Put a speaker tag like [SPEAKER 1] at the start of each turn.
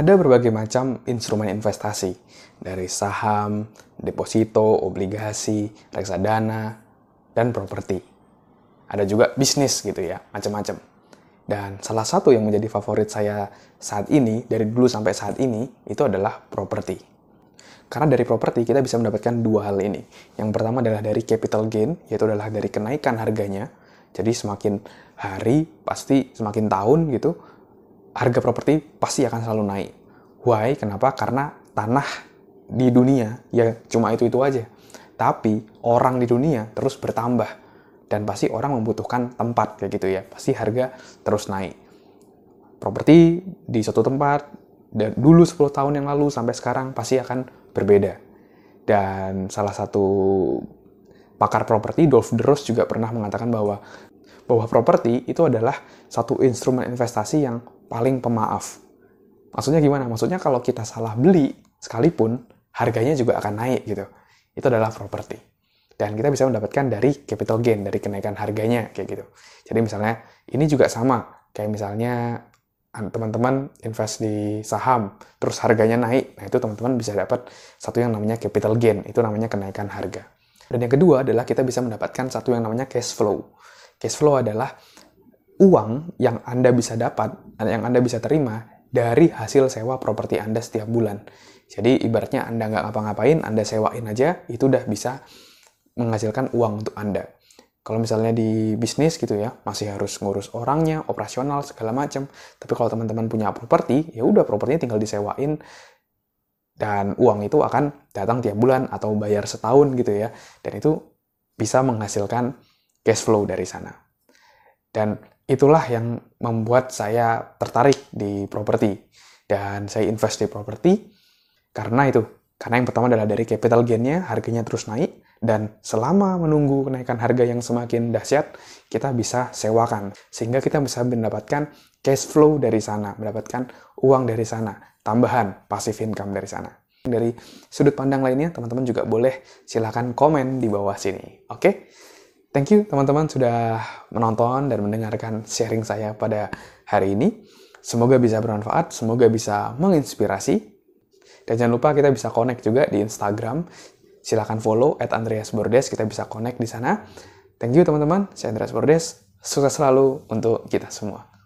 [SPEAKER 1] Ada berbagai macam instrumen investasi, dari saham, deposito, obligasi, reksadana, dan properti. Ada juga bisnis gitu ya, macam-macam. Dan salah satu yang menjadi favorit saya saat ini, dari dulu sampai saat ini, itu adalah properti. Karena dari properti kita bisa mendapatkan dua hal ini. Yang pertama adalah dari capital gain, yaitu adalah dari kenaikan harganya. Jadi semakin hari, pasti semakin tahun gitu, harga properti pasti akan selalu naik. Why? Kenapa? Karena tanah di dunia ya cuma itu-itu aja. Tapi orang di dunia terus bertambah dan pasti orang membutuhkan tempat kayak gitu ya. Pasti harga terus naik. Properti di suatu tempat dan dulu 10 tahun yang lalu sampai sekarang pasti akan berbeda. Dan salah satu pakar properti Dolph Deros juga pernah mengatakan bahwa bahwa properti itu adalah satu instrumen investasi yang paling pemaaf. Maksudnya gimana? Maksudnya kalau kita salah beli sekalipun harganya juga akan naik gitu. Itu adalah properti. Dan kita bisa mendapatkan dari capital gain, dari kenaikan harganya kayak gitu. Jadi misalnya ini juga sama. Kayak misalnya teman-teman invest di saham, terus harganya naik. Nah, itu teman-teman bisa dapat satu yang namanya capital gain, itu namanya kenaikan harga. Dan yang kedua adalah kita bisa mendapatkan satu yang namanya cash flow. Cash flow adalah uang yang Anda bisa dapat, yang Anda bisa terima dari hasil sewa properti Anda setiap bulan. Jadi ibaratnya Anda nggak ngapa-ngapain, Anda sewain aja, itu udah bisa menghasilkan uang untuk Anda. Kalau misalnya di bisnis gitu ya, masih harus ngurus orangnya, operasional, segala macam. Tapi kalau teman-teman punya properti, ya udah propertinya tinggal disewain, dan uang itu akan datang tiap bulan atau bayar setahun gitu ya. Dan itu bisa menghasilkan cash flow dari sana. Dan itulah yang membuat saya tertarik di properti. Dan saya invest di properti karena itu. Karena yang pertama adalah dari capital gainnya harganya terus naik dan selama menunggu kenaikan harga yang semakin dahsyat kita bisa sewakan. Sehingga kita bisa mendapatkan cash flow dari sana mendapatkan uang dari sana tambahan passive income dari sana. Dari sudut pandang lainnya teman-teman juga boleh silahkan komen di bawah sini. Oke? okay? Thank you teman-teman sudah menonton dan mendengarkan sharing saya pada hari ini. Semoga bisa bermanfaat, semoga bisa menginspirasi. Dan jangan lupa kita bisa connect juga di Instagram. Silahkan follow at Andreas Bordes, kita bisa connect di sana. Thank you teman-teman, saya Andreas Bordes. Sukses selalu untuk kita semua.